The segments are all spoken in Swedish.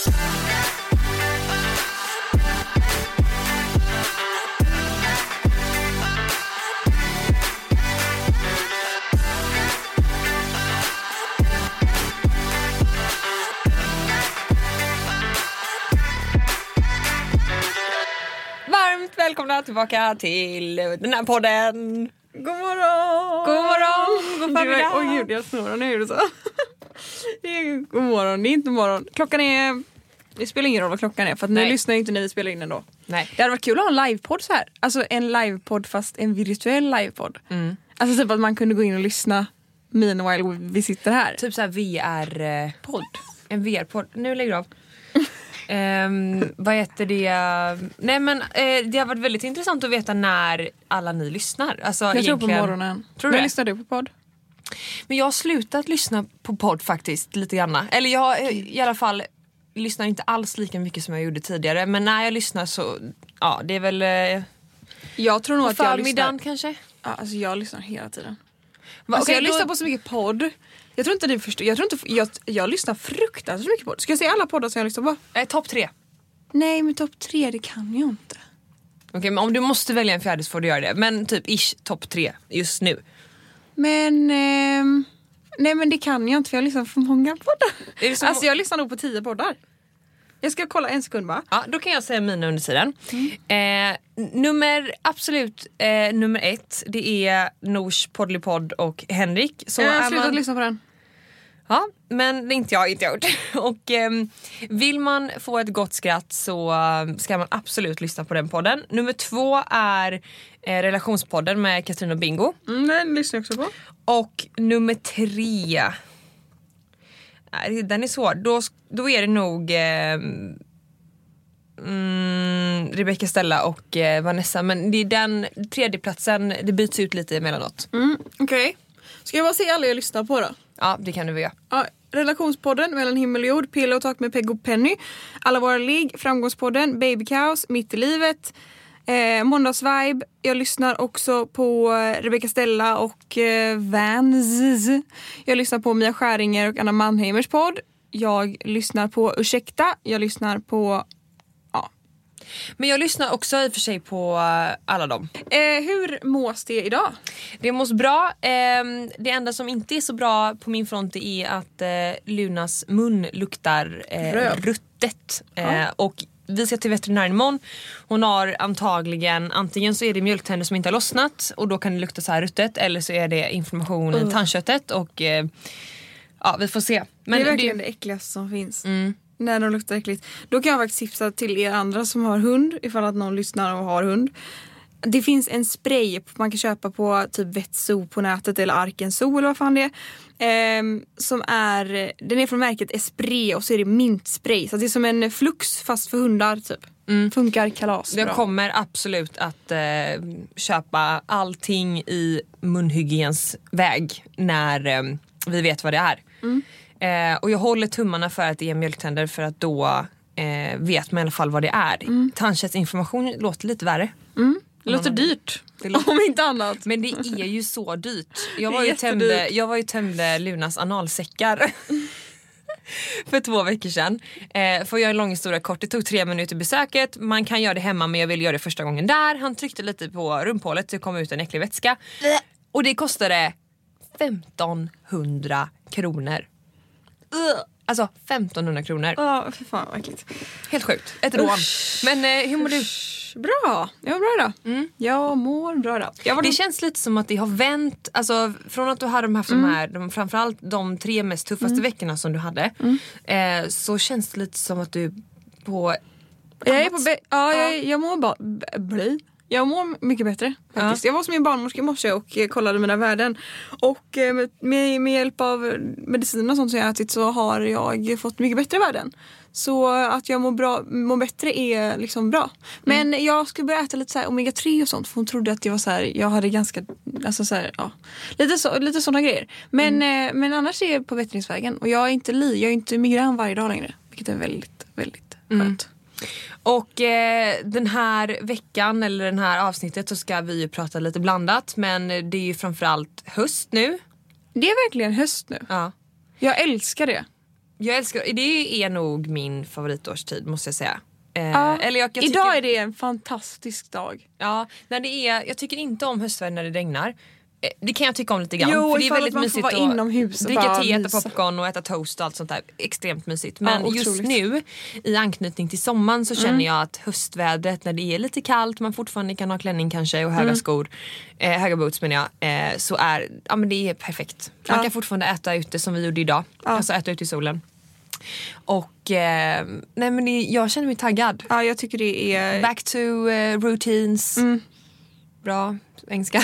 Varmt välkomna tillbaka till den här podden. God morgon! God morgon, god förmiddag. Åh gud, jag snurrar gjorde så. Det är god morgon, det är inte morgon. Klockan är... Det spelar ingen roll vad klockan är för att Nej. lyssnar ju inte när vi spelar in ändå. Nej. Det hade varit kul att ha en livepodd så här. Alltså en livepodd fast en virtuell livepodd. Mm. Alltså typ att man kunde gå in och lyssna meanwhile vi sitter här. Typ såhär VR-podd. En VR-podd. Nu lägger du av. Ehm, vad heter det? Nej men eh, det har varit väldigt intressant att veta när alla ni lyssnar. Alltså, jag tror på egentligen- morgonen. Tror du När lyssnar du på podd? Men jag har slutat lyssna på podd faktiskt lite grann. Eller jag eh, i alla fall lyssnar inte alls lika mycket som jag gjorde tidigare. Men när jag lyssnar så, ja det är väl eh, Jag tror nog på att jag lyssnar. kanske. Ja, alltså jag lyssnar hela tiden. Va, Alltså okej, jag då- lyssnar på så mycket podd. Jag tror inte du förstår. Jag, tror inte, jag, jag lyssnar fruktansvärt mycket podd. Ska jag säga alla poddar som jag lyssnar på? Eh, Topp tre. Nej men topp tre det kan jag inte. Okej men om du måste välja en fjärde så får du göra det. Men typ ish topp tre just nu. Men ehm, nej men det kan jag inte för jag lyssnar på många poddar. Så- Alltså jag lyssnar nog på tio poddar. Jag ska kolla en sekund bara. Ja, då kan jag säga mina under tiden. Eh, nummer, absolut eh, nummer ett, det är Nors Poddlypodd och Henrik. Så jag har slutat man- lyssna på den. Ja, men det är inte jag, inte gjort. Och ehm, vill man få ett gott skratt så eh, ska man absolut lyssna på den podden. Nummer två är eh, relationspodden med Katrin och Bingo. Mm, den lyssnar jag också på. Och nummer tre, nej, den är svår. Då, då är det nog ehm, mm, Rebecca Stella och eh, Vanessa. Men det är den tredjeplatsen, det byts ut lite emellanåt. Mm, Okej. Ska jag bara säga alla jag lyssnar på då? Ja, det kan du väl göra. Ja, relationspodden Mellan himmel och jord, Pille och tak med Peg och Penny, Alla våra ligg, Framgångspodden, Baby Mitt i livet, eh, Måndagsvibe. Jag lyssnar också på eh, Rebecca Stella och eh, Vans. Jag lyssnar på Mia Skäringer och Anna Mannheimers podd. Jag lyssnar på Ursäkta, jag lyssnar på. Men jag lyssnar också i och för sig på eh, alla dem. Eh, hur mås det idag? Det mås bra. Ehm, det enda som inte är så bra på min front är att eh, Lunas mun luktar eh, ruttet. Eh, och vi ska till veterinären imorgon. Hon har antagligen, antingen så är det mjölktänder som inte har lossnat och då kan det lukta så här ruttet eller så är det inflammation i tandköttet och eh, ja vi får se. Men det är verkligen det, äckligaste som finns. Mm. När de luktar äckligt. Då kan jag faktiskt tipsa till er andra som har hund, ifall att någon lyssnar och har hund. Det finns en spray man kan köpa på typ Vetso på nätet eller Arken Zoo eller vad fan det är. Ehm, som är, den är från märket Esprit och så är det mintspray. Så det är som en flux fast för hundar typ. Funkar kalas Jag bra. kommer absolut att eh, köpa allting i munhygiens väg när eh, vi vet vad det är. Eh, och jag håller tummarna för att det är mjölktänder för att då eh, vet man i alla fall vad det är. Mm. Tandköttsinflammation låter lite värre. Det låter dyrt. Det låter- Om inte annat. Men det är ju så dyrt. Jag var ju tömde, jag var ju tömde Lunas analsäckar. för två veckor sedan. Eh, för att göra en lång historia kort, det tog tre minuter besöket. Man kan göra det hemma men jag ville göra det första gången där. Han tryckte lite på rumphålet så det kom ut en äcklig vätska. Och det kostade 1500 kronor. Alltså 1500 kronor. Ja, för fan vad äckligt. Helt sjukt. Ett rån. Men eh, hur mår du? Bra, jag mår bra idag. Jag mår bra idag. Var Det känns lite som att det har vänt, alltså från att du hade haft de här, de, framförallt de tre mest tuffaste veckorna som du hade. Eh, så känns det lite som att du på... Jag är på ja, jag, jag mår bara... b- Bli. Jag mår mycket bättre faktiskt. Jag var hos min barnmorska i morse och eh, kollade mina värden. Och eh, med, med, hjälp av medicin och sånt som jag ätit så har jag fått mycket bättre värden. Så att jag mår, bra, mår bättre är liksom bra. Men jag skulle börja äta lite så här omega 3 och sånt för hon trodde att jag var så här, jag hade ganska, alltså så här, ja, lite, så, lite sådana grejer. Men, eh, men annars är jag på bättringsvägen och jag är inte li, jag är inte migrän varje dag längre. Vilket är väldigt, väldigt skönt. Och eh, den här veckan eller den här avsnittet så ska vi ju prata lite blandat men det är ju framförallt höst nu. Det är verkligen höst nu. Ja. Jag älskar det. Jag älskar, det är nog min favoritårstid måste jag säga. Eh, Ja, eller jag, jag Idag tycker, är det en fantastisk dag. Ja, när det är, jag tycker inte om höstväder när det regnar. Eh, Det kan jag tycka om lite grann. Jo, för det är väldigt man får mysigt vara att inomhus och dricka te, äta mysa. popcorn och äta toast och allt sånt där. Extremt mysigt. Men Ja, just nu i anknytning till sommaren så Mm. känner jag att höstvädret när det är lite kallt, man fortfarande kan ha klänning kanske och höga Mm. skor, eh, höga boots menar jag, eh, så är ja, men det är perfekt. Man Ja. kan fortfarande äta ute som vi gjorde idag. Ja. Alltså äta ute i solen. Och eh, nej men det, jag känner mig taggad. Ja, jag tycker det är... Back to eh, routines. Mm. Bra engelska.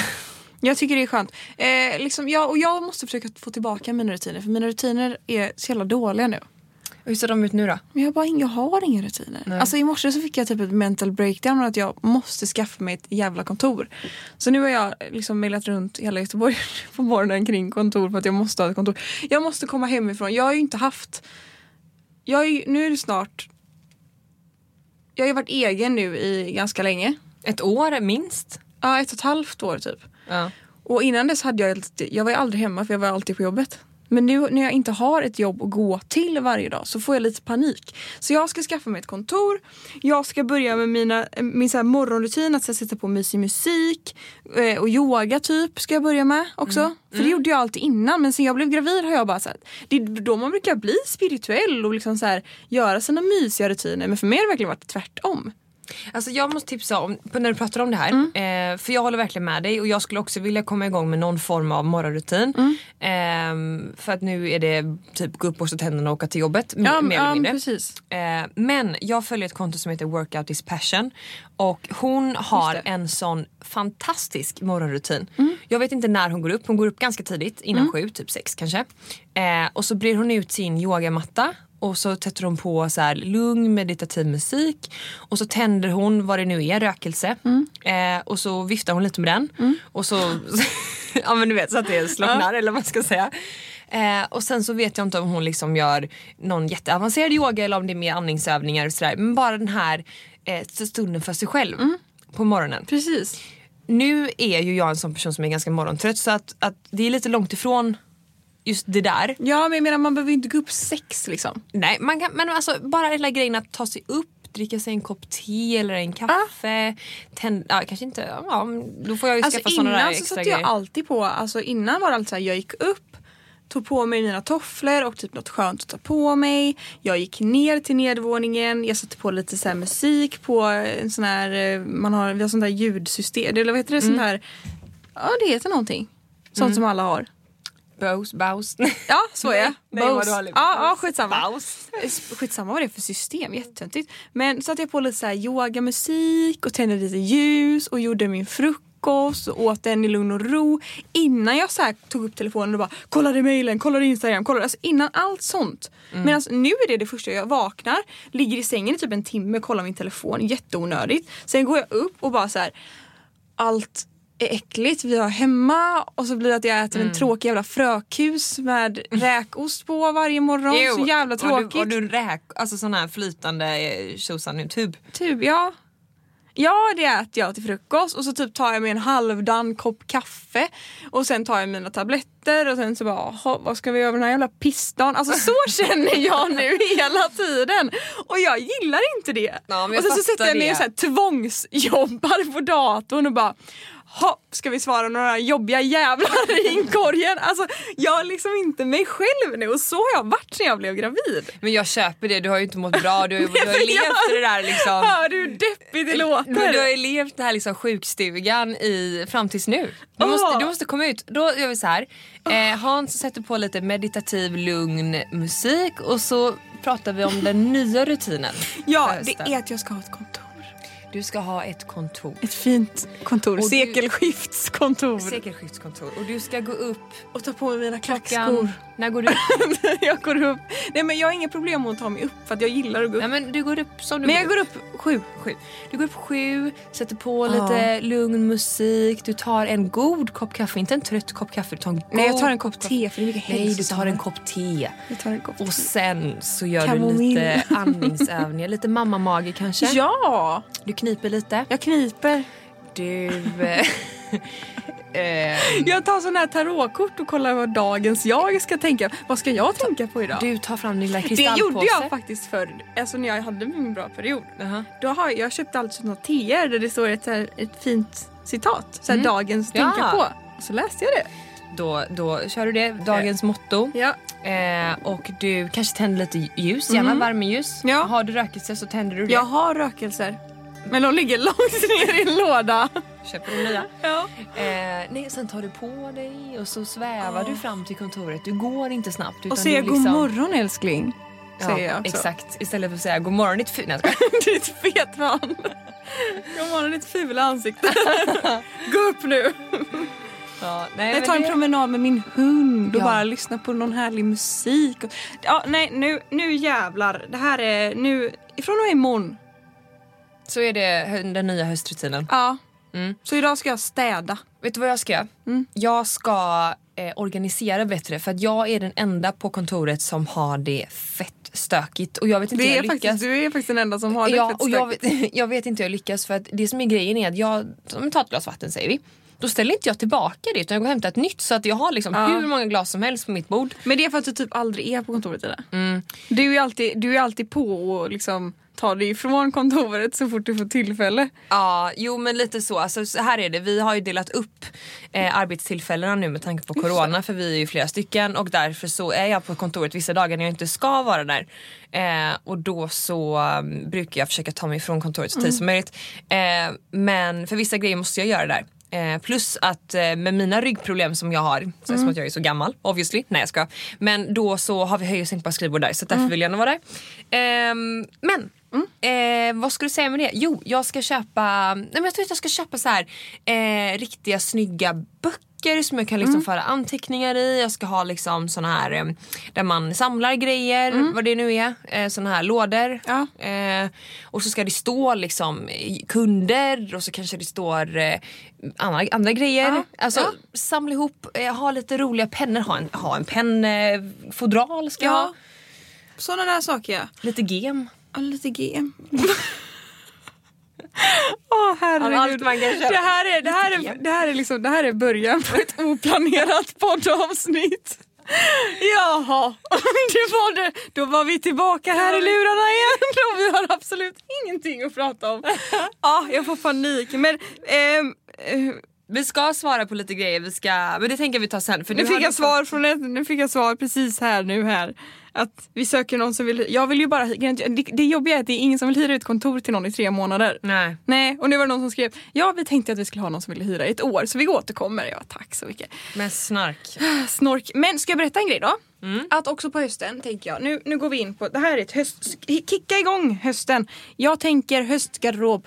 Jag tycker det är skönt. Eh, liksom, jag, och jag måste försöka få tillbaka mina rutiner för mina rutiner är så jävla dåliga nu. Hur ser de ut nu då? Men jag, har bara, jag har inga rutiner. Nej. Alltså i morse så fick jag typ ett mental breakdown att jag måste skaffa mig ett jävla kontor. Så nu har jag liksom mejlat runt hela Göteborg på morgonen kring kontor för att jag måste ha ett kontor. Jag måste komma hemifrån. Jag har ju inte haft... Jag är, nu är det snart... Jag har ju varit egen nu i ganska länge. Ett år minst? Ja, ett och ett halvt år typ. Ja. Och innan dess hade jag alltid, jag var ju aldrig hemma för jag var alltid på jobbet. Men nu när jag inte har ett jobb att gå till varje dag så får jag lite panik. Så jag ska skaffa mig ett kontor. Jag ska börja med mina, min så morgonrutin att så sätta på mysig musik. Eh, och yoga typ ska jag börja med också. För det gjorde jag alltid innan men sen jag blev gravid har jag bara sagt det är då man brukar bli spirituell och liksom så här, göra sina mysiga rutiner. Men för mig har det verkligen varit tvärtom. Alltså jag måste tipsa om, när du pratar om det här, Mm. eh, för jag håller verkligen med dig och jag skulle också vilja komma igång med någon form av morgonrutin. Mm. Ehm, för att nu är det typ gå upp, borsta tänderna och åka till jobbet. Ja, mer eller ja mindre. precis. Eh, men jag följer ett konto som heter Workout is passion och hon har en sån fantastisk morgonrutin. Jag vet inte när hon går upp, hon går upp ganska tidigt, innan sju, typ sex kanske. Eh, och så brer hon ut sin yogamatta och så sätter hon på så här lugn meditativ musik och så tänder hon vad det nu är, rökelse. Eh, och så viftar hon lite med den. Och så, ja men du vet så att det slocknar eller vad man ska säga. Eh, och sen så vet jag inte om hon liksom gör någon jätteavancerad yoga eller om det är mer andningsövningar och sådär. Men bara den här eh, stunden för sig själv på morgonen. Precis. Nu är ju jag en sån person som är ganska morgontrött så att, att det är lite långt ifrån just det där. Ja men jag menar man behöver inte gå upp sex liksom. Nej, man kan, men alltså bara hela grejen att ta sig upp, dricka sig en kopp te eller en kaffe. Tänd, ja, kanske inte, ja, då får jag ju Alltså skaffa såna där innan så extra satte jag grejer. alltid på, alltså innan var det alltid så här, jag gick upp, tog på mig mina tofflor och typ något skönt att ta på mig. Jag gick ner till nedervåningen, jag satte på lite så musik på en sån här, eh, man har, vi har sånt där ljudsystem, eller vad heter det, Mm. sånt här, ja det heter någonting. Sånt som alla har. Bose, Baus. Ja, så är jag. Lite- Ja, ja, skitsamma. Baus. Skitsamma vad det är för system, jättetöntigt. Men satte jag på lite så här yogamusik och tände lite ljus och gjorde min frukost och åt den i lugn och ro. Innan jag så tog upp telefonen och bara kollade mejlen, kollade Instagram, kollade, alltså innan allt sånt. Mm. Medan nu är det det första jag vaknar, ligger i sängen i typ en timme, kollar min telefon, jätteonödigt. Sen går jag upp och bara så här allt är äckligt, vi har hemma och så blir det att jag äter Mm. en tråkig jävla frökus med räkost på varje morgon. Jo, så jävla tråkigt. Och du, och du räk, alltså sån här flytande eh, tjosan i tub. Typ, ja. Ja, det äter jag till frukost och så typ tar jag mig en halvdan kopp kaffe och sen tar jag mina tabletter och sen så bara, "Jaha, vad ska vi göra med den här jävla pissdagen? Alltså så känner jag nu hela tiden och jag gillar inte det. Ja, och sen så sätter jag mig och så här tvångsjobbar på datorn och bara Ha, ska vi svara några jobbiga jävlar i inkorgen? Alltså, jag är liksom inte mig själv nu och så har jag varit när jag blev gravid. Men jag köper det, du har ju inte mått bra, du har, du har levt det där liksom. Hör du hur deppigt det låter? Men du har ju levt det här liksom sjukstugan i, fram tills nu. Du, Åh. måste, du måste komma ut. Då gör vi så här. Eh, Hans sätter på lite meditativ lugn musik och så pratar vi om den nya rutinen. Ja, det är att jag ska ha ett kontor. Du ska ha ett kontor. Ett fint kontor. Och du- Sekelskiftskontor. Sekelskiftskontor. Och du ska gå upp Och ta på mig mina klackskor. När går du upp? jag går upp. Nej men jag har inga problem med att ta mig upp för att jag gillar att gå upp. Nej, men du går upp som du men jag går upp sju. sju. Du går upp sju, sätter på lite lugn musik, du tar en god kopp kaffe, inte en trött kopp kaffe. Du tar en Nej jag god tar en kopp te för det är mycket Nej, du tar en kopp te. Jag tar en kopp Och te. sen så gör Kamomill. du lite andningsövningar, lite mammamage kanske. Ja! Du kniper lite. Jag kniper. Du... eh, Eh, Jag tar sån här tarotkort och kollar vad dagens jag ska tänka. Vad ska jag tänka på idag? du tar fram din lilla det kristallpåse. gjorde jag faktiskt förr, alltså när jag hade min bra period. Jaha. Då har jag köpt alltid något TR där det står ett, här, ett fint citat. Så här, dagens Ja. tänka på. Och så läste jag det. Då, då kör du det, dagens motto. Ja. Eh, och du kanske tänder lite ljus, gärna värmeljus. Ja. Har du rökelse så tänder du det. Jag har rökelser. Men de ligger långt ner i en låda. Köper du nya. Ja. Eh, nej, sen tar du på dig och så svävar du fram till kontoret. Du går inte snabbt. Och säger liksom, god morgon älskling. Ja, jag också. Exakt, istället för att säga god morgon ditt skojar. Ditt fet man. God morgon ditt fula ansikte. Gå upp nu. ja, nej, Jag tar en det- promenad med min hund och Ja. bara lyssnar på någon härlig musik. Ja, nej, nu, nu jävlar. Det här är nu, ifrån och med imorgon. Så är det den nya höstrutinen. Ja. Mm. Så idag ska jag städa. Vet du vad jag ska göra? Mm. Jag ska eh, organisera bättre för att jag är den enda på kontoret som har det fett stökigt. Och jag vet inte hur Det är jag lyckas. faktiskt, du är faktiskt den enda som har det ja, fett och jag vet, jag vet inte hur jag lyckas för att det som är grejen är att jag, om vi tar ett glas vatten säger vi. Då ställer inte jag tillbaka det utan jag går och hämtar ett nytt så att jag har liksom Ja. hur många glas som helst på mitt bord. Men det är för att du typ aldrig är på kontoret Ida. Mm. Du är alltid, du är alltid på och liksom tar dig ifrån kontoret så fort du får tillfälle. Ja, jo men lite så. Alltså, så här är det, vi har ju delat upp eh, arbetstillfällena nu med tanke på corona för vi är ju flera stycken och därför så är jag på kontoret vissa dagar när jag inte ska vara där. Eh, och då så um, brukar jag försöka ta mig ifrån kontoret så tidigt som möjligt. Eh, men för vissa grejer måste jag göra där. Eh, plus att eh, med mina ryggproblem som jag har, så mm. som att jag är så gammal obviously, nej jag ska. Men då så har vi höj och sänkbara skrivbord där så därför vill jag gärna vara där. Ehm, men Eh, vad ska du säga med det? Jo, jag ska köpa, nej men jag tror att jag ska köpa så här eh, riktiga snygga böcker som jag kan liksom föra anteckningar i. Jag ska ha liksom såna här eh, där man samlar grejer, vad det nu är. Eh, såna här lådor. Ja. Eh, och så ska det stå liksom kunder och så kanske det står eh, andra, andra grejer. Ja, Alltså ja. samla ihop, eh, ha lite roliga pennor, ha en, ha en pennfodral ska jag Ja. ha. Sådana där saker ja. Lite gem. Ja, lite G. Åh herregud. Det, här är, det, här Lite är, G. det, här är liksom, det här är början på ett oplanerat poddavsnitt. Jaha, det var det. Då var vi tillbaka här i lurarna igen och vi har absolut ingenting att prata om. Ja, jag får panik. Men ehm, eh, Vi ska svara på lite grejer, vi ska, men det tänker vi ta sen. För nu fick jag svar från ett, nu fick jag svar precis här nu här. Att vi söker någon som vill, jag vill ju bara, det, det jobbiga är att det är ingen som vill hyra ut kontor till någon i tre månader. Nej. Nej, och nu var det någon som skrev ja vi tänkte att vi skulle ha någon som ville hyra i ett år så vi återkommer. Ja tack så mycket. Men snark. Snork. Men ska jag berätta en grej då? Att också på hösten tänker jag, nu, nu går vi in på, det här är ett höst, kicka igång hösten. Jag tänker höstgarderob.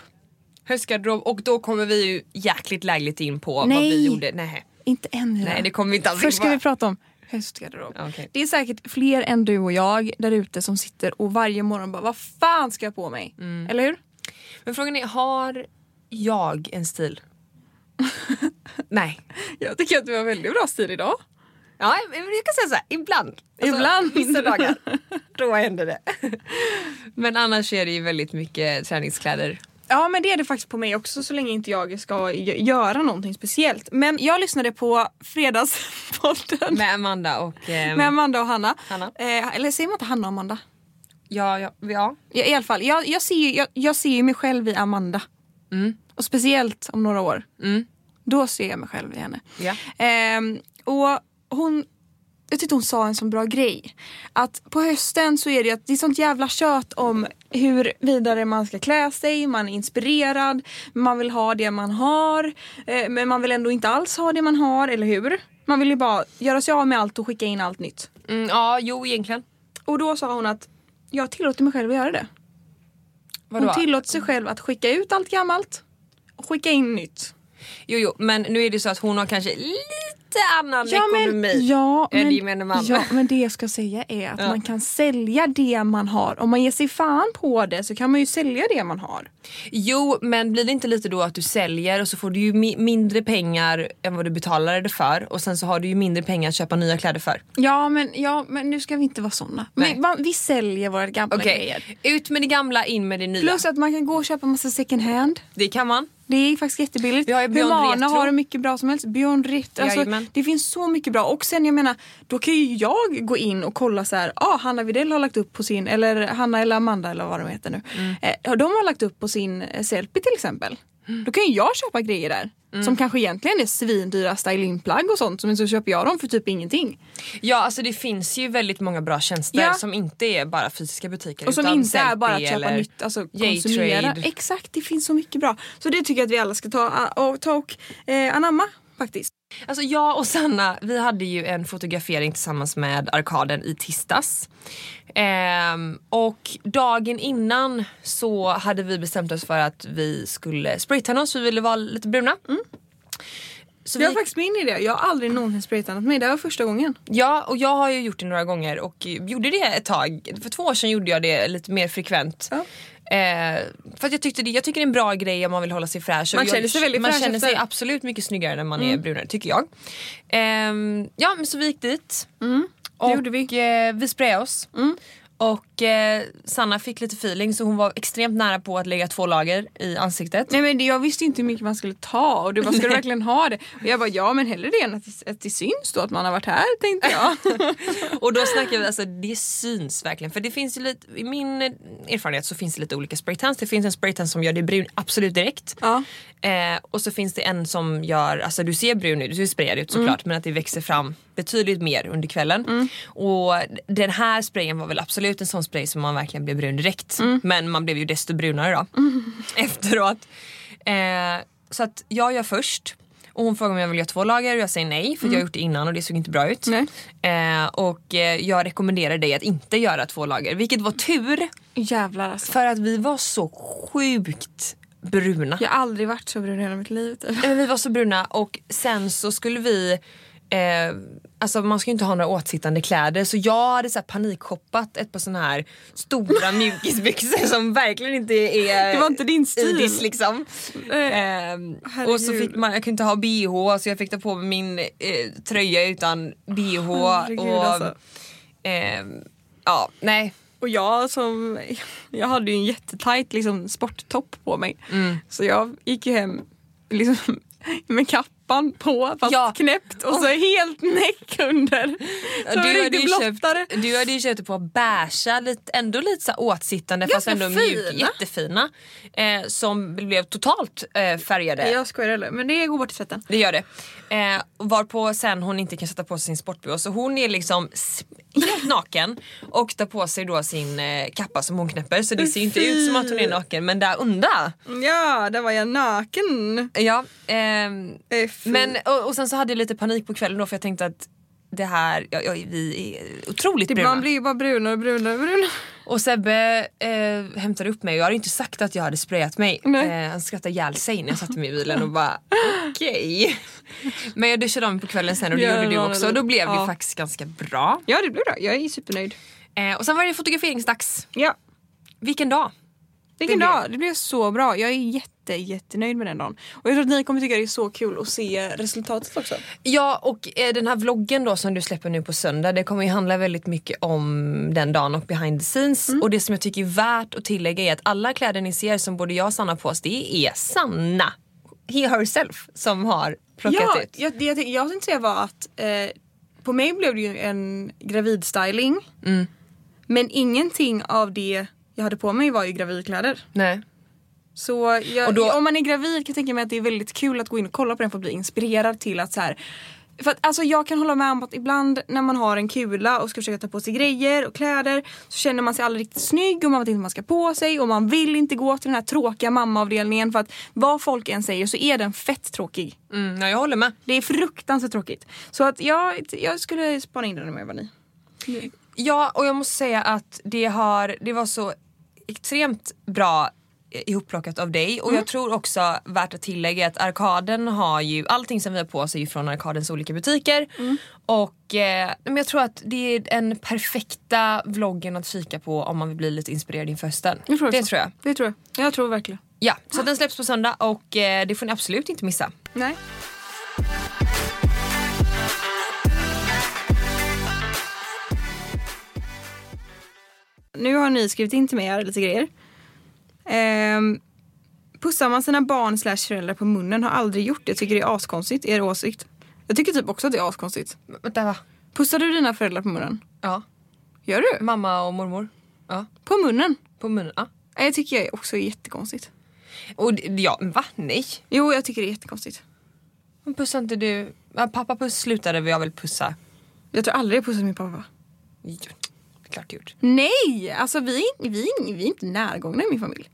Höstgarderob och då kommer vi ju jäkligt lägligt in på vad Nej. vi gjorde. Nej. Inte än. Nej det kommer vi inte alls Först ska vi prata om höstgarderob. Okej. Det är säkert fler än du och jag där ute som sitter och varje morgon bara vad fan ska jag på mig? Eller hur? Men frågan är, har jag en stil? Nej. Jag tycker att du har väldigt bra stil idag. Ja, jag kan säga så här, ibland. Alltså, Ibland. Vissa dagar. Då händer det. Men annars är det ju väldigt mycket träningskläder. Ja men det är det faktiskt på mig också så länge inte jag ska gö- göra någonting speciellt. Men jag lyssnade på Fredagspodden Med Amanda och... ehm, med Amanda och Hanna. Hanna. Eh, eller säger man inte Hanna och Amanda? ja, ja, ja. Ja, I alla fall, jag, jag, ser, ju- jag, jag ser mig själv i Amanda. Mm. Och speciellt om några år. Mm. Då ser jag mig själv i henne. Ja. Ehm, och hon, jag tyckte hon sa en sån bra grej. Att på hösten så är det, att det är sånt jävla kött om hur vidare man ska klä sig, man är inspirerad, man vill ha det man har, eh, men man vill ändå inte alls ha det man har, eller hur? Man vill ju bara göra sig av med allt och skicka in allt nytt. Mm, ja, jo egentligen. Och då sa hon att jag tillåter mig själv att göra det. Vadå? Hon tillåter sig själv att skicka ut allt gammalt och skicka in nytt. Jo, jo, men nu är det så att hon har kanske lite annan ekonomi ja, än men, gemene man. ja, men det jag ska säga är att Ja. man kan sälja det man har. Om man ger sig fan på det så kan man ju sälja det man har. Jo, men blir det inte lite då att du säljer och så får du ju mi- mindre pengar än vad du betalade det för och sen så har du ju mindre pengar att köpa nya kläder för. Ja men, ja, men nu ska vi inte vara såna. Nej. Men, va- vi säljer våra gamla Okej, grejer. ut med det gamla, in med det nya. Plus att man kan gå och köpa massa second hand. Det kan man. Det är faktiskt jättebilligt. Vi har Humana har hur mycket bra som helst. Beyond Retro. Alltså, Jajamän. det finns så mycket bra. Och sen jag menar, då kan ju jag gå in och kolla så här. Ah, Hanna Widell har lagt upp på sin, eller Hanna eller Amanda eller vad de heter nu. Mm. Eh, de har lagt upp på sin Sellpy till exempel. Mm. Då kan ju jag köpa grejer där. Som kanske egentligen är svindyra stylingplagg och sånt. Men så köper jag dem för typ ingenting. Ja alltså det finns ju väldigt många bra tjänster Ja. som inte är bara fysiska butiker. Och som inte är bara att köpa nytt, alltså konsumera. Exakt, det finns så mycket bra. Så det tycker jag att vi alla ska ta och, ta och eh, anamma faktiskt. Alltså jag och Sanna, vi hade ju en fotografering tillsammans med Arkaden i tisdags. Ehm, och dagen innan så hade vi bestämt oss för att vi skulle spraytanna oss, vi ville vara lite bruna. Så Det var vi, faktiskt min idé. Jag har aldrig någonsin spraytannat mig. Det var första gången. ja, och jag har ju gjort det några gånger och gjorde det ett tag. För två år sedan gjorde jag det lite mer frekvent. Ja. Eh, för att jag, tyckte det, jag tycker det är en bra grej om man vill hålla sig fräsch. Man jag, känner sig väldigt man fräsch känner sig absolut mycket snyggare när man är brunare tycker jag. Ehm, ja men så vi gick dit. och gjorde vi. Eh, vi sprayade oss. Och eh, Sanna fick lite feeling så hon var extremt nära på att lägga två lager i ansiktet. Nej men det, jag visste inte hur mycket man skulle ta och du bara, ska du verkligen ha det? Och jag bara, ja men hellre det än att, det- att det syns då att man har varit här tänkte jag. Och då snackar vi, alltså det syns verkligen. För det finns ju lite, i min erfarenhet så finns det lite olika spraytans. Det finns en spraytan som gör dig brun absolut direkt. Ja. Eh, och så finns det en som gör, alltså du ser brun ut, du ser sprayad ut såklart men att det växer fram betydligt mer under kvällen. Och den här sprayen var väl absolut en sån spray som man verkligen blev brun direkt. Men man blev ju desto brunare då efteråt. Eh, så att jag gör först och hon frågar om jag vill göra två lager och jag säger nej för jag har gjort det innan och det såg inte bra ut. Eh, och eh, jag rekommenderar dig att inte göra två lager vilket var tur Jävlar alltså. för att vi var så sjukt bruna. Jag har aldrig varit så brun i hela mitt liv. Typ. Men vi var så bruna och sen så skulle vi Eh, alltså man ska ju inte ha några åtsittande kläder så jag hade så här panikshoppat ett par såna här stora mjukisbyxor som verkligen inte är Det var inte din stil. Idis liksom. Ehm, och så fick man, jag kunde inte ha bh så jag fick ta på mig min eh, tröja utan bh. Herregud, och, alltså. ehm, ja, nej. Och jag som, jag hade ju en jättetajt liksom, sporttopp på mig. Så jag gick ju hem liksom, med kappan på fast Ja. knäppt och så helt näck under. Var Du hade, ju blottare. köpt, du hade ju köpt par beiga, lite, ändå lite så åtsittande fast Ganska ändå mjuk, fina. jättefina. Eh, som blev totalt eh, färgade. Jag skojar eller? men det går bort i tvätten. Det gör det. Eh, varpå sen hon inte kan sätta på sig sin sport så hon är liksom helt naken och tar på sig då sin eh, kappa som hon knäpper så det ser ju inte ut som att hon är naken men där under. Ja, där var jag naken. Ja, Eh, men, och, och sen så hade jag lite panik på kvällen då för jag tänkte att det här, ja, ja, vi är otroligt det, bruna. man blir ju bara brunare och brunare och brunare. Och Sebbe eh, hämtade upp mig och jag hade inte sagt att jag hade sprayat mig. Eh, han skrattade ihjäl sig när jag satte mig i bilen och bara okej. Men jag duschade mig på kvällen sen och det gjorde du också och då blev det Ja. faktiskt ganska bra. Ja det blir bra, jag är supernöjd. Eh, och sen var det fotograferingsdags. Ja. Vilken dag! Vilken Det blev- dag, det blev så bra. Jag är jätte, jättenöjd med den dagen. Och jag tror att ni kommer tycka det är så kul att se resultatet också. Ja och eh, den här vloggen då som du släpper nu på söndag det kommer ju handla väldigt mycket om den dagen och behind the scenes. Och det som jag tycker är värt att tillägga är att alla kläder ni ser som både jag och Sanna på oss det är Sanna, he herself, som har plockat Ja, ut. jag, det jag, tänkte- jag tänkte säga var att eh, på mig blev det ju en gravidstyling. Mm. Men ingenting av det jag hade på mig var ju gravidkläder. Nej. Så jag, då- om man är gravid kan jag tänka mig att det är väldigt kul att gå in och kolla på den för att bli inspirerad till att så här. För att, alltså jag kan hålla med om att ibland när man har en kula och ska försöka ta på sig grejer och kläder så känner man sig aldrig riktigt snygg och man vet inte vad man ska på sig och man vill inte gå till den här tråkiga mammaavdelningen för att vad folk än säger så är den fett tråkig. Mm, ja, jag håller med. Det är fruktansvärt tråkigt. Så att jag, jag skulle spana in den om jag var ni. Ja, och jag måste säga att det, har, det var så extremt bra ihopplockat av dig och jag tror också värt att tillägga att Arkaden har ju allting som vi har på oss är ju från Arkadens olika butiker och eh, men jag tror att det är den perfekta vloggen att kika på om man vill bli lite inspirerad inför hösten. Jag tror det också. tror jag. Det tror jag. Jag tror verkligen. Ja, så den släpps på söndag och eh, det får ni absolut inte missa. Nej. Nu har ni skrivit in till mig här lite grejer. Ehm, pussar man sina barn slash föräldrar på munnen har aldrig gjort det. Tycker det är askonstigt. Er åsikt? Jag tycker typ också att det är askonstigt. Vänta va? Pussar du dina föräldrar på munnen? Ja. Gör du? Mamma och mormor. Ja. På munnen? På munnen. Ja. Jag tycker jag också är jättekonstigt. Och ja, va? Nej. Jo, jag tycker det är jättekonstigt. Men pussar inte du? Pappa puss slutade jag väl pussa. Jag tror aldrig jag pussat min pappa. Jo, klart du gjort. Nej, alltså vi, vi, vi är inte närgångna i min familj.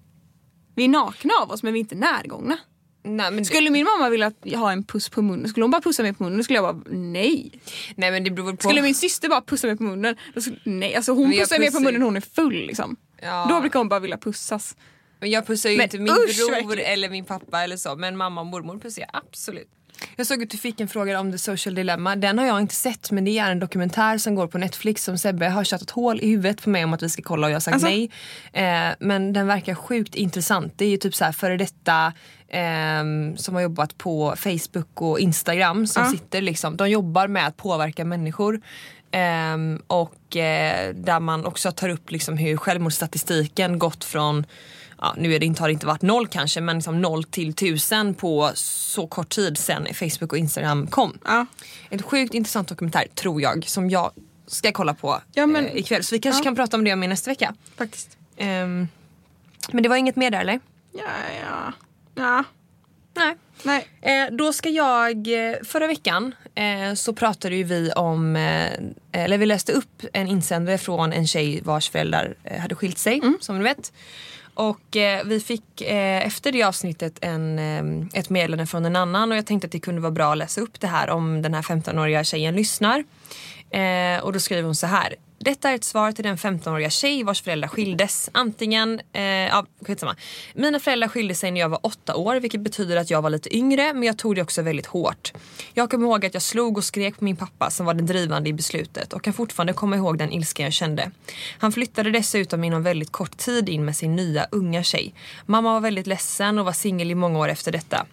Vi är nakna av oss men vi är inte närgångna. Nej men, Skulle min mamma vilja ha en puss på munnen, skulle hon bara pussa mig på munnen, skulle jag bara nej. nej men det beror på. Skulle min syster bara pussa mig på munnen, skulle, nej. Alltså hon jag pussar mig på pussar- munnen hon är full liksom. Ja. Då brukar hon bara vilja pussas. Men jag pussar ju Men inte min usch, bror verkligen. eller min pappa eller så. Men mamma och mormor pussar jag absolut. Jag såg att du fick en fråga om The Social Dilemma. Den har jag inte sett men det är en dokumentär som går på Netflix som Sebbe har tjatat hål i huvudet på mig om att vi ska kolla och jag har sagt Alltså? nej. Eh, men den verkar sjukt intressant. Det är ju typ så här före detta ehm, som har jobbat på Facebook och Instagram som Ja. sitter liksom, de jobbar med att påverka människor. Ehm, och eh, där man också tar upp liksom hur självmordsstatistiken gått från Ja, nu är det inte, har det inte varit noll kanske men liksom noll till tusen på så kort tid sen Facebook och Instagram kom. Ja. En sjukt intressant dokumentär tror jag som jag ska kolla på Ja, men- eh, ikväll. Så vi kanske ja. kan prata om det om i nästa vecka. Faktiskt. Ehm, men det var inget mer där eller? Ja, ja. Ja. Nej. Nej. Eh, då ska jag, eh, förra veckan eh, så pratade ju vi om, eh, eller vi läste upp en insändare från en tjej vars föräldrar eh, hade skilt sig som ni vet. Och eh, vi fick efter det avsnittet en, ett meddelande från en annan och jag tänkte att det kunde vara bra att läsa upp det här om den här 15-åriga tjejen lyssnar. Och då skriver hon så här. Detta är ett svar till den 15-åriga tjej vars föräldrar skildes. Antingen, eh, ja skitsamma. Mina föräldrar skilde sig när jag var åtta år vilket betyder att jag var lite yngre men jag tog det också väldigt hårt. Jag kommer ihåg att jag slog och skrek på min pappa som var den drivande i beslutet och kan fortfarande komma ihåg den ilska jag kände. Han flyttade dessutom inom väldigt kort tid in med sin nya unga tjej. Mamma var väldigt ledsen och var singel i många år efter detta.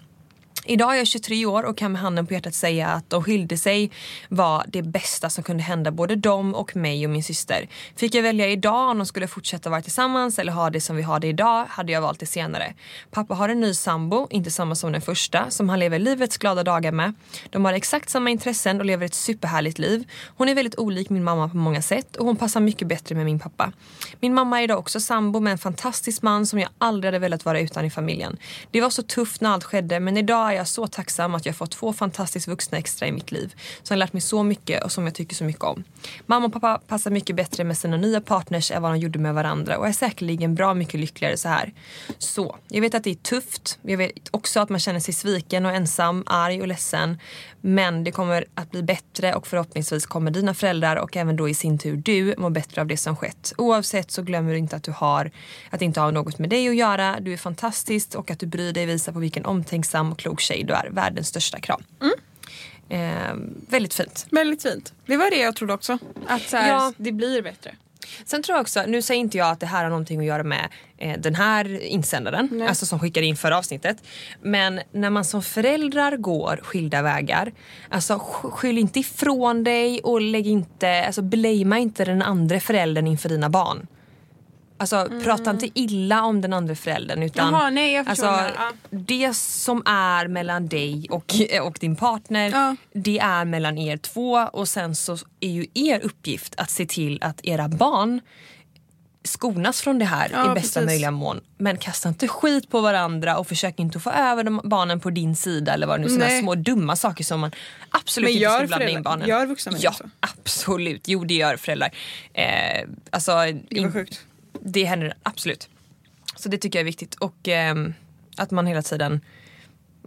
Idag är jag 23 år och kan med handen på hjärtat säga att de skilde sig var det bästa som kunde hända både dem och mig och min syster. Fick jag välja idag om de skulle fortsätta vara tillsammans eller ha det som vi har det idag hade jag valt det senare. Pappa har en ny sambo, inte samma som den första, som han lever livets glada dagar med. De har exakt samma intressen och lever ett superhärligt liv. Hon är väldigt olik min mamma på många sätt och hon passar mycket bättre med min pappa. Min mamma är idag också sambo med en fantastisk man som jag aldrig hade velat vara utan i familjen. Det var så tufft när allt skedde men idag är jag så tacksam att jag fått två fantastiskt vuxna extra i mitt liv som har lärt mig så mycket och som jag tycker så mycket om. Mamma och pappa passar mycket bättre med sina nya partners än vad de gjorde med varandra och är säkerligen bra mycket lyckligare så här. Så, jag vet att det är tufft. Jag vet också att man känner sig sviken och ensam, arg och ledsen. Men det kommer att bli bättre och förhoppningsvis kommer dina föräldrar och även då i sin tur du må bättre av det som skett. Oavsett så glömmer du inte att du har, att det inte har något med dig att göra. Du är fantastisk och att du bryr dig visar på vilken omtänksam och klok tjej du är. Världens största kram. Eh, väldigt fint. Väldigt fint. Det var det jag trodde också. Att här, Ja. det blir bättre. Sen tror jag också, nu säger inte jag att det här har någonting att göra med eh, den här insändaren, Nej. alltså som skickade in förra avsnittet. Men när man som föräldrar går skilda vägar, alltså sk- skyll inte ifrån dig och lägg inte, alltså blamea inte den andra föräldern inför dina barn. Alltså prata inte illa om den andra föräldern utan Mm. Jaha, nej, jag alltså, menar. Ja. det som är mellan dig och, och din partner Ja. det är mellan er två och sen så är ju er uppgift att se till att era barn skonas från det här Ja, i bästa precis. möjliga mån. Men kasta inte skit på varandra och försök inte få över de barnen på din sida eller vad det nu. Sådana Nej. små dumma saker som man absolut Men inte ska blanda in barnen. gör vuxna människor Ja, så? absolut. Jo, det gör föräldrar. Eh, alltså, Det var in- sjukt. Det händer absolut. Så det tycker jag är viktigt. Och ehm, att man hela tiden...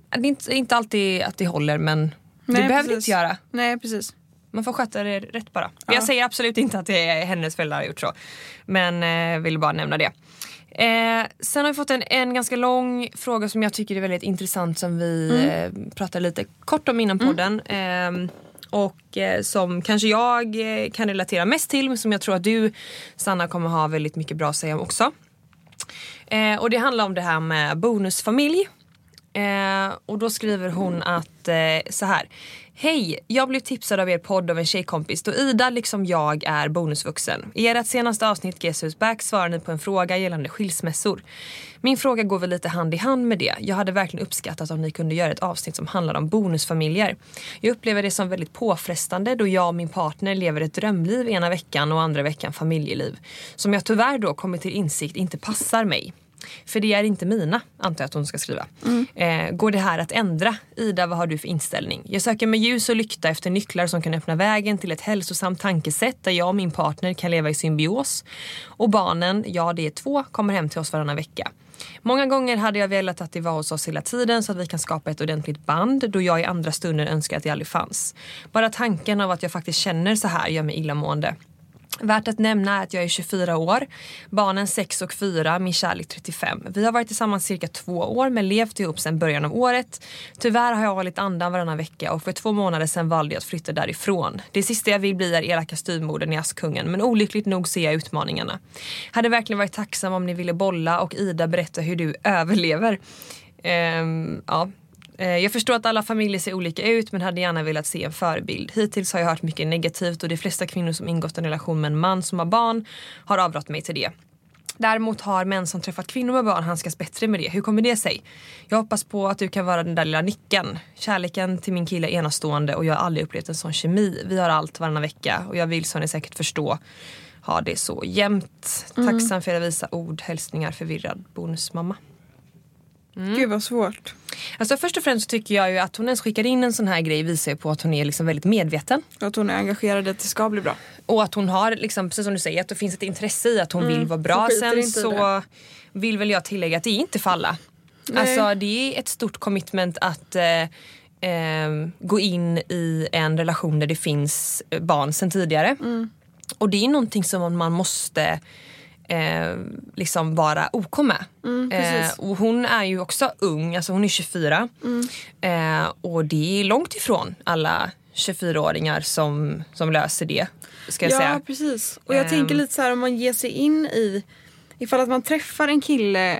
Det är inte, inte alltid att det håller men det Nej, behöver det inte göra. Nej precis. Man får sköta det rätt bara. Ja. Jag säger absolut inte att det är hennes föräldrar har gjort så. Men eh, vill bara nämna det. Eh, sen har vi fått en, en ganska lång fråga som jag tycker är väldigt intressant som vi Mm. eh, pratade lite kort om innan podden. Eh, och eh, som kanske jag eh, kan relatera mest till men som jag tror att du Sanna kommer ha väldigt mycket bra att säga om också. Eh, och det handlar om det här med bonusfamilj. Eh, och då skriver hon att eh, så här. Hej! Jag blev tipsad av er podd av en tjejkompis då Ida liksom jag är bonusvuxen. I ert senaste avsnitt Guess Who's Back svarar ni på en fråga gällande skilsmässor. Min fråga går väl lite hand i hand med det. Jag hade verkligen uppskattat om ni kunde göra ett avsnitt som handlar om bonusfamiljer. Jag upplever det som väldigt påfrestande då jag och min partner lever ett drömliv ena veckan och andra veckan familjeliv. Som jag tyvärr då kommit till insikt inte passar mig. För det är inte mina, antar jag att hon ska skriva. Mm. Eh, går det här att ändra? Ida, vad har du för inställning? Jag söker med ljus och lykta efter nycklar som kan öppna vägen till ett hälsosamt tankesätt där jag och min partner kan leva i symbios. Och barnen, ja det är två, kommer hem till oss varannan vecka. Många gånger hade jag velat att det var hos oss hela tiden så att vi kan skapa ett ordentligt band då jag i andra stunder önskar att det aldrig fanns. Bara tanken av att jag faktiskt känner så här gör mig illamående. Värt att nämna är att jag är 24 år, barnen 6 och 4, min kärlek 35. Vi har varit tillsammans cirka två år men levt ihop sedan början av året. Tyvärr har jag hållit andan varannan vecka och för två månader sedan valde jag att flytta därifrån. Det sista jag vill bli är elaka styvmodern i Askungen men olyckligt nog ser jag utmaningarna. Hade verkligen varit tacksam om ni ville bolla och Ida berätta hur du överlever. Ehm, ja, jag förstår att alla familjer ser olika ut men hade gärna velat se en förebild. Hittills har jag hört mycket negativt och de flesta kvinnor som ingått en relation med en man som har barn har avrått mig till det. Däremot har män som träffat kvinnor med barn handskats bättre med det. Hur kommer det sig? Jag hoppas på att du kan vara den där lilla nyckeln. Kärleken till min kille är enastående och jag har aldrig upplevt en sån kemi. Vi har allt varannan vecka och jag vill som ni säkert förstå ha det så jämt. Mm. Tacksam för era visa ord. Hälsningar förvirrad bonusmamma. Mm. Gud vad svårt. Alltså först och främst tycker jag ju att hon ens skickar in en sån här grej visar ju på att hon är liksom väldigt medveten. Att hon är engagerad att det ska bli bra. Och att hon har, liksom, precis som du säger, att det finns ett intresse i att hon mm. vill vara bra. Sen så vill väl jag tillägga att det är inte för alla. Alltså det är ett stort commitment att eh, eh, gå in i en relation där det finns barn sen tidigare. Mm. Och det är någonting som man måste eh, liksom vara OK med. Mm, eh, och hon är ju också ung, alltså hon är 24. Mm. Eh, och det är långt ifrån alla 24-åringar som, som löser det. Ska jag ja säga. precis. Och jag tänker ehm. lite så här om man ger sig in i, ifall att man träffar en kille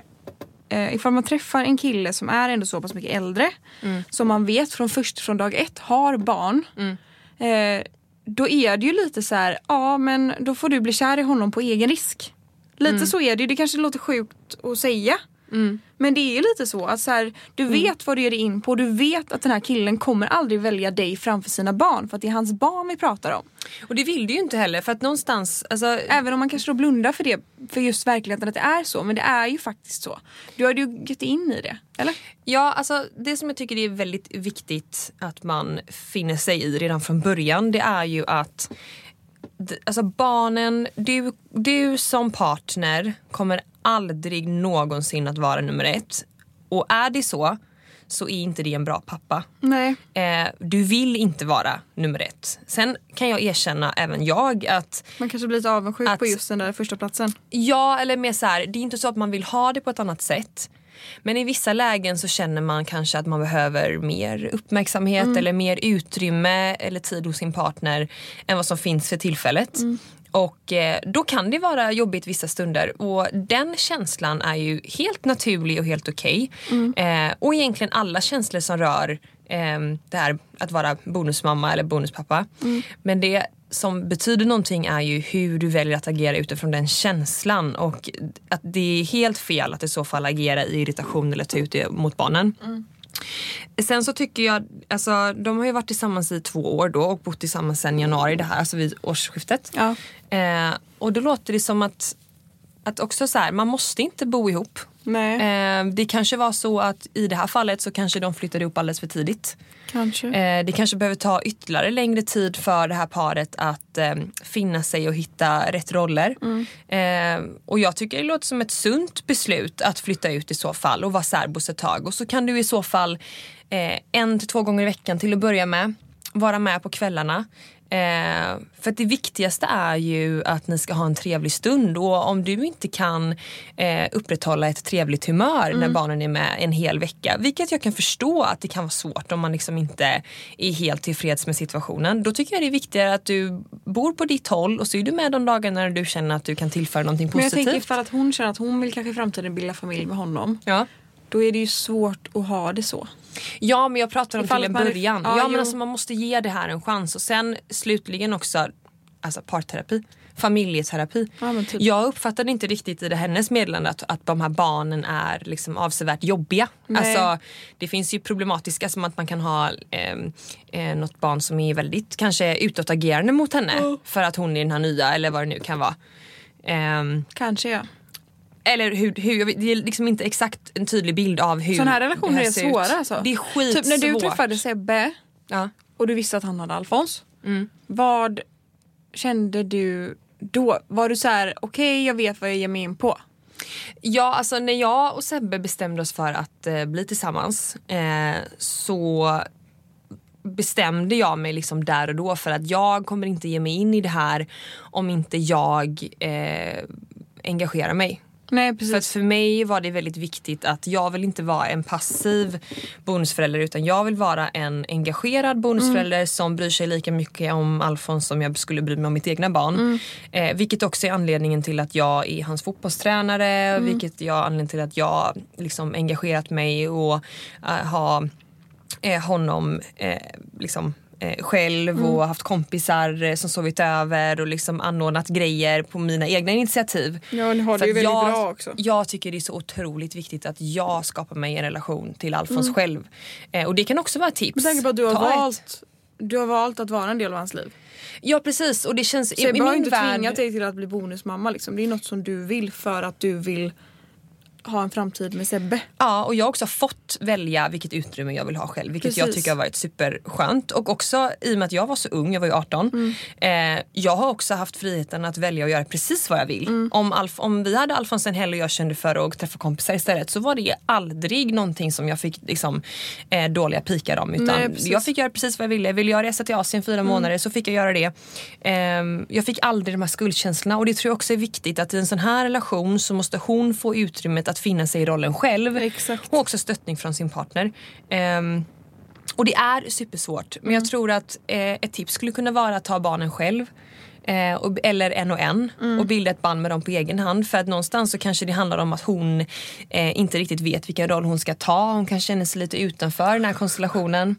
eh, ifall man träffar en kille som är ändå så pass mycket äldre mm. som man vet från först från dag ett har barn. Mm. Eh, då är det ju lite så här, ja men då får du bli kär i honom på egen risk. Lite mm. så är det Det kanske låter sjukt att säga. Mm. Men det är ju lite så att så här, du mm. vet vad du ger dig in på. Du vet att den här killen kommer aldrig välja dig framför sina barn. För att det är hans barn vi pratar om. Och det vill du ju inte heller för att någonstans... Alltså... Även om man kanske då blundar för det, för just verkligheten att det är så. Men det är ju faktiskt så. Du har ju gett in i det, eller? Ja, alltså det som jag tycker är väldigt viktigt att man finner sig i redan från början det är ju att alltså barnen, du, du som partner kommer aldrig någonsin att vara nummer ett. Och är det så, så är inte det en bra pappa. Nej. Eh, du vill inte vara nummer ett. Sen kan jag erkänna, även jag, att... Man kanske blir lite avundsjuk att, på just den där första platsen. Ja, eller mer så här, det är inte så att man vill ha det på ett annat sätt. Men i vissa lägen så känner man kanske att man behöver mer uppmärksamhet mm. eller mer utrymme eller tid hos sin partner än vad som finns för tillfället. Mm. Och eh, då kan det vara jobbigt vissa stunder och den känslan är ju helt naturlig och helt okej. Okay. Mm. Eh, och egentligen alla känslor som rör eh, det här att vara bonusmamma eller bonuspappa. Mm. Men det som betyder någonting är ju hur du väljer att agera utifrån den känslan och att det är helt fel att i så fall agera i irritation eller ta ut det mot barnen. Mm. Sen så tycker jag, alltså de har ju varit tillsammans i två år då och bott tillsammans sedan januari det här, alltså vid årsskiftet. Ja. Eh, och då låter det som att, att också så här, man måste inte bo ihop. Eh, det kanske var så att i det här fallet så kanske de flyttade ihop alldeles för tidigt. Kanske. Eh, det kanske behöver ta ytterligare längre tid för det här paret att eh, finna sig och hitta rätt roller. Mm. Och jag tycker det låter som ett sunt beslut att flytta ut i så fall och vara särbos ett tag. Och så kan du i så fall eh, en till två gånger i veckan till att börja med vara med på kvällarna. Eh, för det viktigaste är ju att ni ska ha en trevlig stund och om du inte kan eh, upprätthålla ett trevligt humör mm. när barnen är med en hel vecka, vilket jag kan förstå att det kan vara svårt om man liksom inte är helt tillfreds med situationen. Då tycker jag det är viktigare att du bor på ditt håll och så är du med de dagarna när du känner att du kan tillföra någonting positivt. Men jag tänker ifall att hon känner att hon vill kanske i framtiden bilda familj med honom. Ja då är det ju svårt att ha det så. Ja men jag pratar om Ifall till en man början. ja, Ja, men alltså, man måste ge det här en chans och sen slutligen också alltså parterapi. Familjeterapi. Ja, typ. Jag uppfattade inte riktigt i det hennes meddelande att, att de här barnen är liksom avsevärt jobbiga. Nej. Alltså, det finns ju problematiska som att man kan ha eh, eh, något barn som är väldigt kanske utåtagerande mot henne för att hon är den här nya eller vad det nu kan vara. Ehm, Kanske ja. Eller hur, hur, det är liksom inte exakt en tydlig bild av hur Sådana här det relationer är ut. svåra alltså. Det är skitsvårt. Typ när du träffade Sebbe Ja. och du visste att han hade Alfons. Mm. Vad kände du då? Var du så här: okej jag vet vad jag ger mig in på? Ja, alltså när jag och Sebbe bestämde oss för att eh, bli tillsammans eh, så bestämde jag mig liksom där och då för att jag kommer inte ge mig in i det här om inte jag eh, engagerar mig. Nej För att för mig var det väldigt viktigt att jag vill inte vara en passiv bonusförälder utan jag vill vara en engagerad bonusförälder som bryr sig lika mycket om Alfons som jag skulle bry mig om mitt egna barn. Eh, vilket också är anledningen till att jag är hans fotbollstränare, vilket är anledningen till att jag liksom engagerat mig och uh, har eh, honom eh, liksom eh, själv och haft kompisar eh, som sovit över och liksom anordnat grejer på mina egna initiativ. Ja, ni har det ju väldigt jag, bra också. Jag tycker det är så otroligt viktigt att jag skapar mig en relation till Mm. Alfons själv. Eh, och det kan också vara ett tips. Med tanke på att du har, Ta ett. valt, du har valt att vara en del av hans liv. Ja precis och det känns i, Sebbe i har ju min inte värld. tvingat dig till att bli bonusmamma. Liksom. Det är något som du vill för att du vill ha en framtid med Sebbe. Ja, och jag har också fått välja vilket utrymme jag vill ha själv. Vilket jag Precis. tycker har varit superskönt. Och också i och med att jag var så ung, jag var ju 18. Mm. Eh, jag har också haft friheten att välja att göra precis vad jag vill. Mm. Om, Alf, om vi hade Alfons en helg och jag kände för att träffa kompisar istället så var det aldrig någonting som jag fick liksom, eh, dåliga pikar om. Utan Nej. Mm. jag fick göra precis vad jag ville. Vill jag resa till Asien fyra månader så fick jag göra det. Ehm, jag fick aldrig de här skuldkänslorna och det tror jag också är viktigt att i en sån här relation så måste hon få utrymmet att finna sig i rollen själv. Exakt. Och också stöttning från sin partner. Ehm, och det är supersvårt. Men jag Mm. tror att eh, ett tips skulle kunna vara att ta barnen själv. Eh, och, eller en och en Mm. och bilda ett band med dem på egen hand. För att någonstans så kanske det handlar om att hon eh, inte riktigt vet vilken roll hon ska ta. Hon kan känna sig lite utanför den här konstellationen.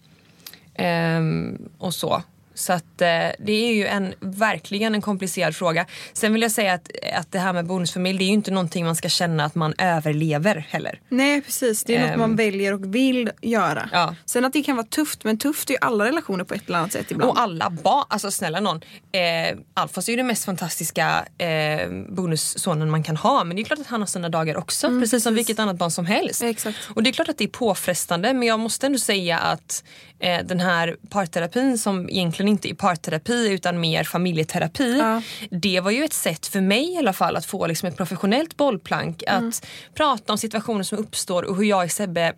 Ehm, och så. Så att eh, det är ju en, verkligen en komplicerad fråga. Sen vill jag säga att, att det här med bonusfamilj det är ju inte någonting man ska känna att man överlever heller. Nej precis, det är något Ehm. man väljer och vill göra. Ja. Sen att det kan vara tufft, men tufft är ju alla relationer på ett eller annat sätt ibland. Och alla barn, alltså snälla någon. Eh, Alfons är ju den mest fantastiska eh, bonussonen man kan ha men det är klart att han har sina dagar också precis som vilket annat barn som helst. Exakt. Och det är klart att det är påfrestande men jag måste ändå säga att eh, den här parterapin som egentligen inte är parterapi utan mer familjeterapi. Ja. Det var ju ett sätt för mig i alla fall att få liksom ett professionellt bollplank att prata om situationer som uppstår och hur jag och Sebbe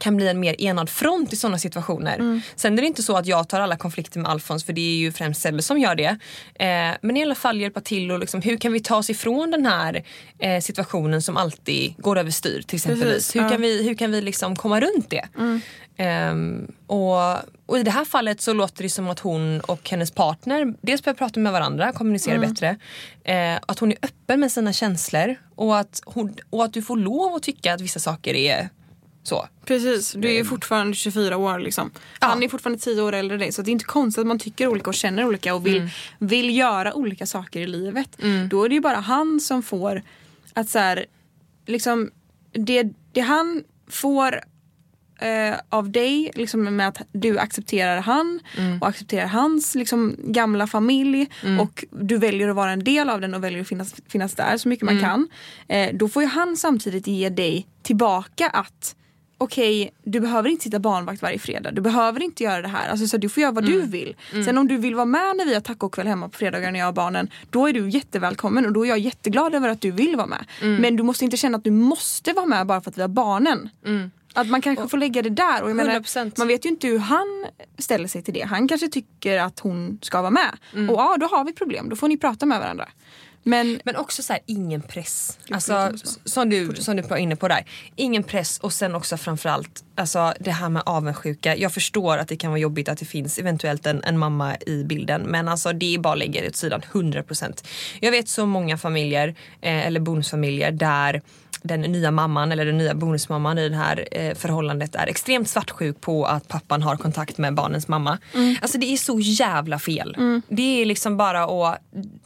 kan bli en mer enad front i sådana situationer. Sen är det inte så att jag tar alla konflikter med Alfons för det är ju främst Sebbe som gör det. Eh, men i alla fall hjälpa till och liksom, hur kan vi ta oss ifrån den här eh, situationen som alltid går överstyr till exempelvis. Precis, hur, ja. kan vi, hur kan vi liksom komma runt det? Ehm, och, och i det här fallet så låter det som att hon och hennes partner dels börjar prata med varandra, kommunicera bättre. Eh, att hon är öppen med sina känslor och att, hon, och att du får lov att tycka att vissa saker är så. Precis, du är ju fortfarande 24 år liksom. Han är fortfarande 10 år äldre än dig så det är inte konstigt att man tycker olika och känner olika och vill, Mm. vill göra olika saker i livet. Då är det ju bara han som får att så här, liksom det, det han får eh, av dig liksom med att du accepterar han Mm. och accepterar hans liksom, gamla familj och du väljer att vara en del av den och väljer att finnas, finnas där så mycket Mm. man kan. Eh, då får ju han samtidigt ge dig tillbaka att okej, du behöver inte sitta barnvakt varje fredag. Du behöver inte göra det här. Alltså, så du får göra vad Mm. du vill. Sen om du vill vara med när vi har tacokväll hemma på fredagar när jag har barnen, då är du jättevälkommen och då är jag jätteglad över att du vill vara med. Mm. Men du måste inte känna att du måste vara med bara för att vi har barnen. Att man kanske får lägga det där. Och jag menar, 100%. man vet ju inte hur han ställer sig till det. Han kanske tycker att hon ska vara med. Mm. Och ja, då har vi problem. Då får ni prata med varandra. Men Men också så här, ingen press. Alltså, som, du, som du var inne på där. Ingen press och sen också framförallt alltså, det här med avundsjuka. Jag förstår att det kan vara jobbigt att det finns eventuellt en, en mamma i bilden men alltså, det är bara att lägga det åt sidan 100%. Jag vet så många familjer, eh, eller bonusfamiljer där den nya mamman eller den nya bonusmamman i det här eh, förhållandet är extremt svartsjuk på att pappan har kontakt med barnens mamma. Mm. Alltså det är så jävla fel. Det är liksom bara att,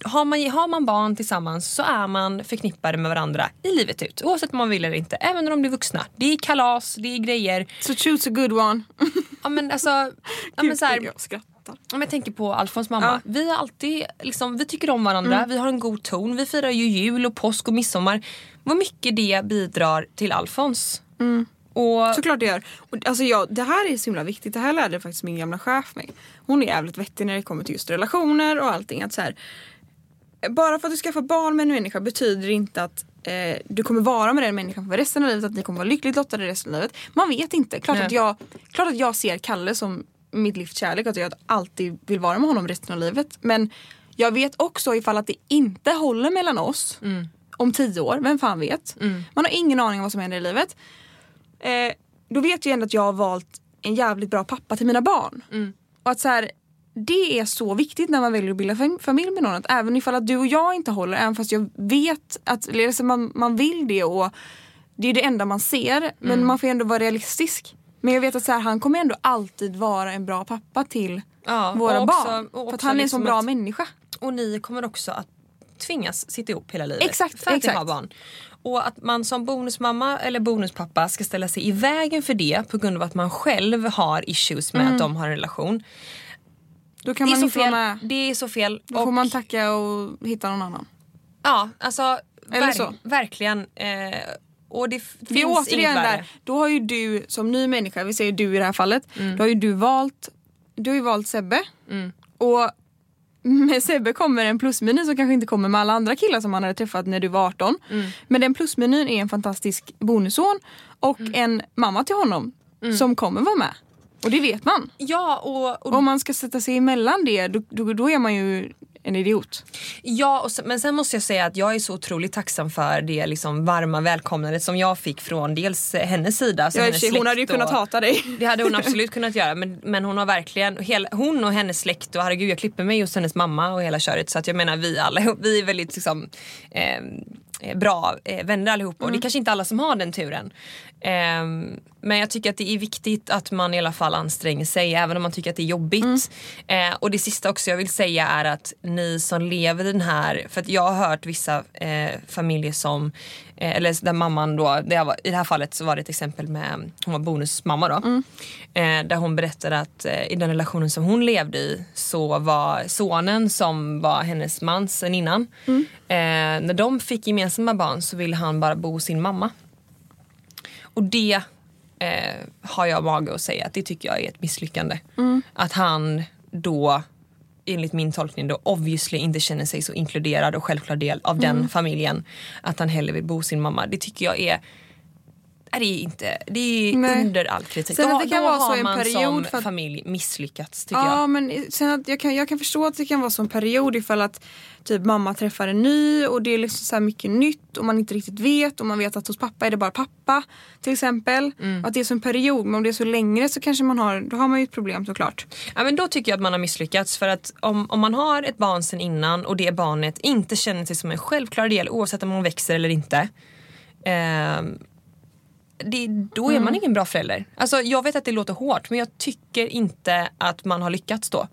har man, har man barn tillsammans så är man förknippade med varandra i livet ut. Oavsett om man vill eller inte. Även när de blir vuxna. Det är kalas, det är grejer. So choose a good one. Ja men alltså, ja, men så här, jag skrattar. Om jag tänker på Alfons mamma. Ja. Vi har alltid, liksom, vi tycker om varandra, vi har en god ton. Vi firar ju jul och påsk och midsommar. Vad mycket det bidrar till Alfons. Och, Såklart det gör. Och, alltså, jag, det här är så himla viktigt. Det här lärde faktiskt min gamla chef mig. Hon är jävligt vettig när det kommer till just relationer och allting. Att så här, bara för att du skaffar barn med en människa betyder inte att eh, du kommer vara med den människan för resten av livet. Att ni kommer vara lyckligt lottade resten av livet. Man vet inte. Klart, Nej. att jag, klart att jag ser Kalle som mitt livs kärlek och att jag alltid vill vara med honom resten av livet. Men jag vet också ifall att det inte håller mellan oss om tio år. Vem fan vet? Man har ingen aning om vad som händer i livet. Eh, då vet jag ändå att jag har valt en jävligt bra pappa till mina barn. Och att så här, det är så viktigt när man väljer att bilda fam- familj med någon. Att även ifall att du och jag inte håller, även fast jag vet att så man, man vill det och det är det enda man ser. Men man får ändå vara realistisk. Men jag vet att så här, han kommer ändå alltid vara en bra pappa till Ja, våra också- barn. För att han är en liksom sån bra att- människa. och ni kommer också att tvingas sitta ihop hela livet. Exakt, för att exakt. ni har barn. Och att man som bonusmamma eller bonuspappa ska ställa sig i vägen för det på grund av att man själv har issues med att de har en relation. Då kan Det är, man så inte vara fel. med. det är så fel. Då får Och- man tacka och hitta någon annan. Ja, alltså ver- så. verkligen. Eh, och det f- Det finns återigen där, då har ju du som ny människa, vi säger du i det här fallet, Mm. då har ju du valt, du har ju valt Sebbe. Och med Sebbe kommer en plusmeny som kanske inte kommer med alla andra killar som han hade träffat när du var 18. Mm. Men den plusmenyn är en fantastisk bonusson och Mm. en mamma till honom som kommer vara med. Och det vet man. Ja, och, och Om man ska sätta sig emellan det, då, då, då är man ju en idiot. Ja, och sen, men sen måste jag säga att jag är så otroligt tacksam för det liksom varma välkomnandet som jag fick från dels hennes sida. Alltså Ja, hennes hon hade ju kunnat hata dig. Det hade hon absolut kunnat göra men, men hon har verkligen, hela, hon och hennes släkt och herregud jag klipper mig just hennes mamma och hela köret så att jag menar vi alla, vi är väldigt liksom eh, bra eh, vänner allihopa och det är kanske inte alla som har den turen. Eh, men jag tycker att det är viktigt att man i alla fall anstränger sig även om man tycker att det är jobbigt. Eh, och det sista också jag vill säga är att ni som lever i den här, för att jag har hört vissa eh, familjer som, eh, eller där mamman då, det var, i det här fallet så var det ett exempel med, hon var bonusmamma då. Eh, där hon berättade att eh, i den relationen som hon levde i så var sonen som var hennes man sen innan. Eh, när de fick gemensamma barn så ville han bara bo hos sin mamma. Och det eh, har jag mage att säga att det tycker jag är ett misslyckande. Att han då enligt min tolkning då obviously inte känner sig så inkluderad och självklar del av den familjen. Att han hellre vill bo sin mamma. Det tycker jag är är det inte, det är Nej. under all kritik. Sen då, det kan då vara så har en man period som för att- familj misslyckats tycker Ja jag. men sen att jag, kan, jag kan förstå att det kan vara så en period ifall att typ mamma träffar en ny och det är liksom så mycket nytt och man inte riktigt vet och man vet att hos pappa är det bara pappa till exempel. Mm. Att det är så en period men om det är så längre så kanske man har, då har man ju ett problem såklart. Ja, men då tycker jag att man har misslyckats för att om, om man har ett barn sen innan och det barnet inte känner sig som en självklar del oavsett om man växer eller inte. ehm, det, då är man ingen bra förälder. Alltså, jag vet att det låter hårt men jag tycker inte att man har lyckats då.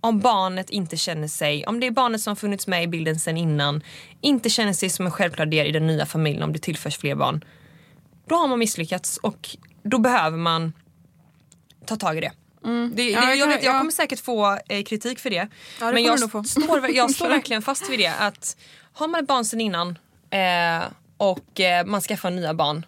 Om barnet inte känner sig, om det är barnet som funnits med i bilden sen innan, inte känner sig som en självklar del i den nya familjen om det tillförs fler barn. Då har man misslyckats och då behöver man ta tag i det. Det, Ja, det, jag jag, vet, jag ja. kommer säkert få eh, kritik för det. Ja, det men jag, står, jag står verkligen fast vid det. Att har man ett barn sen innan eh, och eh, man skaffar nya barn.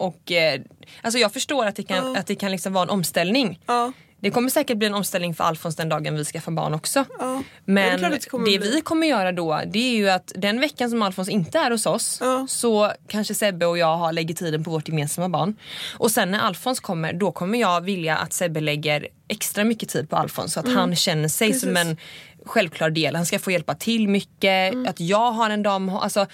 Och, eh, alltså jag förstår att det kan, att det kan liksom vara en omställning. Ja. Det kommer säkert bli en omställning för Alfons den dagen vi skaffar barn också. Ja. Ja, det Men det, det bli. vi kommer göra då det är ju att den veckan som Alfons inte är hos oss Ja. så kanske Sebbe och jag har lägger tiden på vårt gemensamma barn. Och sen när Alfons kommer då kommer jag vilja att Sebbe lägger extra mycket tid på Alfons så att han känner sig som Mm. Precis. en självklar del. Han ska få hjälpa till mycket, Mm. att jag har en dam. Alltså,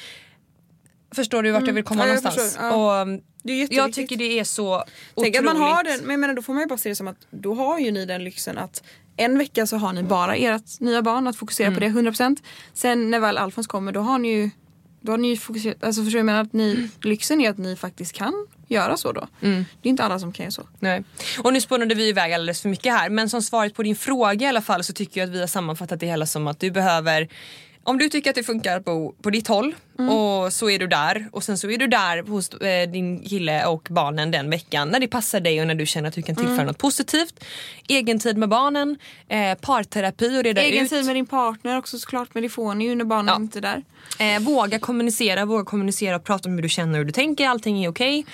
förstår du vart jag vill komma Ja, jag någonstans? förstår. Ja. Och, är jag tycker det är så Tänk att man otroligt- har den, men jag menar, då får man ju bara se det som att då har ju ni den lyxen att en vecka så har ni bara ert nya barn att fokusera Mm. på det 100%. Sen när väl Alfons kommer då har ni ju Då har ni fokuserat, alltså förstår jag menar? Att ni, lyxen är att ni faktiskt kan göra så då. Det är inte alla som kan göra så. Nej. Och nu spånade vi iväg alldeles för mycket här men som svaret på din fråga i alla fall så tycker jag att vi har sammanfattat det hela som att du behöver om du tycker att det funkar på, på ditt håll och så är du där och sen så är du där hos eh, din kille och barnen den veckan när det passar dig och när du känner att du kan tillföra något positivt. Egen tid med barnen, eh, parterapi och reda Egen ut. tid med din partner också såklart men det får ni ju när barnen Ja. inte är där. Eh, våga kommunicera, våga kommunicera och prata om hur du känner och hur du tänker. Allting är okej.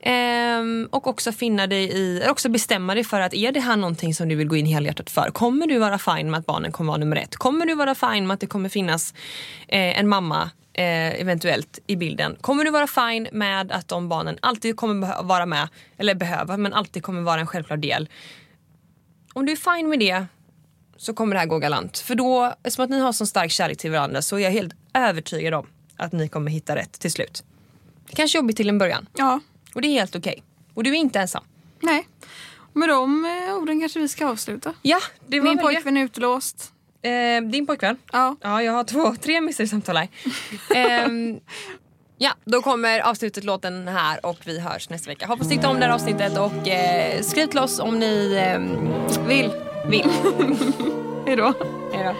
Ehm, och också finna dig i, också bestämma dig för att är det här någonting som du vill gå in helhjärtat för? Kommer du vara fine med att barnen kommer vara nummer ett? Kommer du vara fine med att det kommer finnas eh, en mamma eh, eventuellt i bilden? Kommer du vara fine med att de barnen alltid kommer vara med, eller behöva, men alltid kommer vara en självklar del? Om du är fine med det så kommer det här gå galant. För då, eftersom att ni har sån stark kärlek till varandra så är jag helt övertygad om att ni kommer hitta rätt till slut. Det kanske är jobbigt till en början Ja, och det är helt okej. Och du är inte ensam. nej. Med de eh, orden kanske vi ska avsluta. Ja, det var Min pojkvän är utelåst. Eh, din pojkvän? Ja. Ja, jag har två, tre samtal här. Ehm, ja, då kommer avslutet låten här och vi hörs nästa vecka. Hoppas ni tyckte om det här avsnittet och eh, skriv till oss om ni ehm, Vill. vill. Hejdå. Hej då.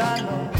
I know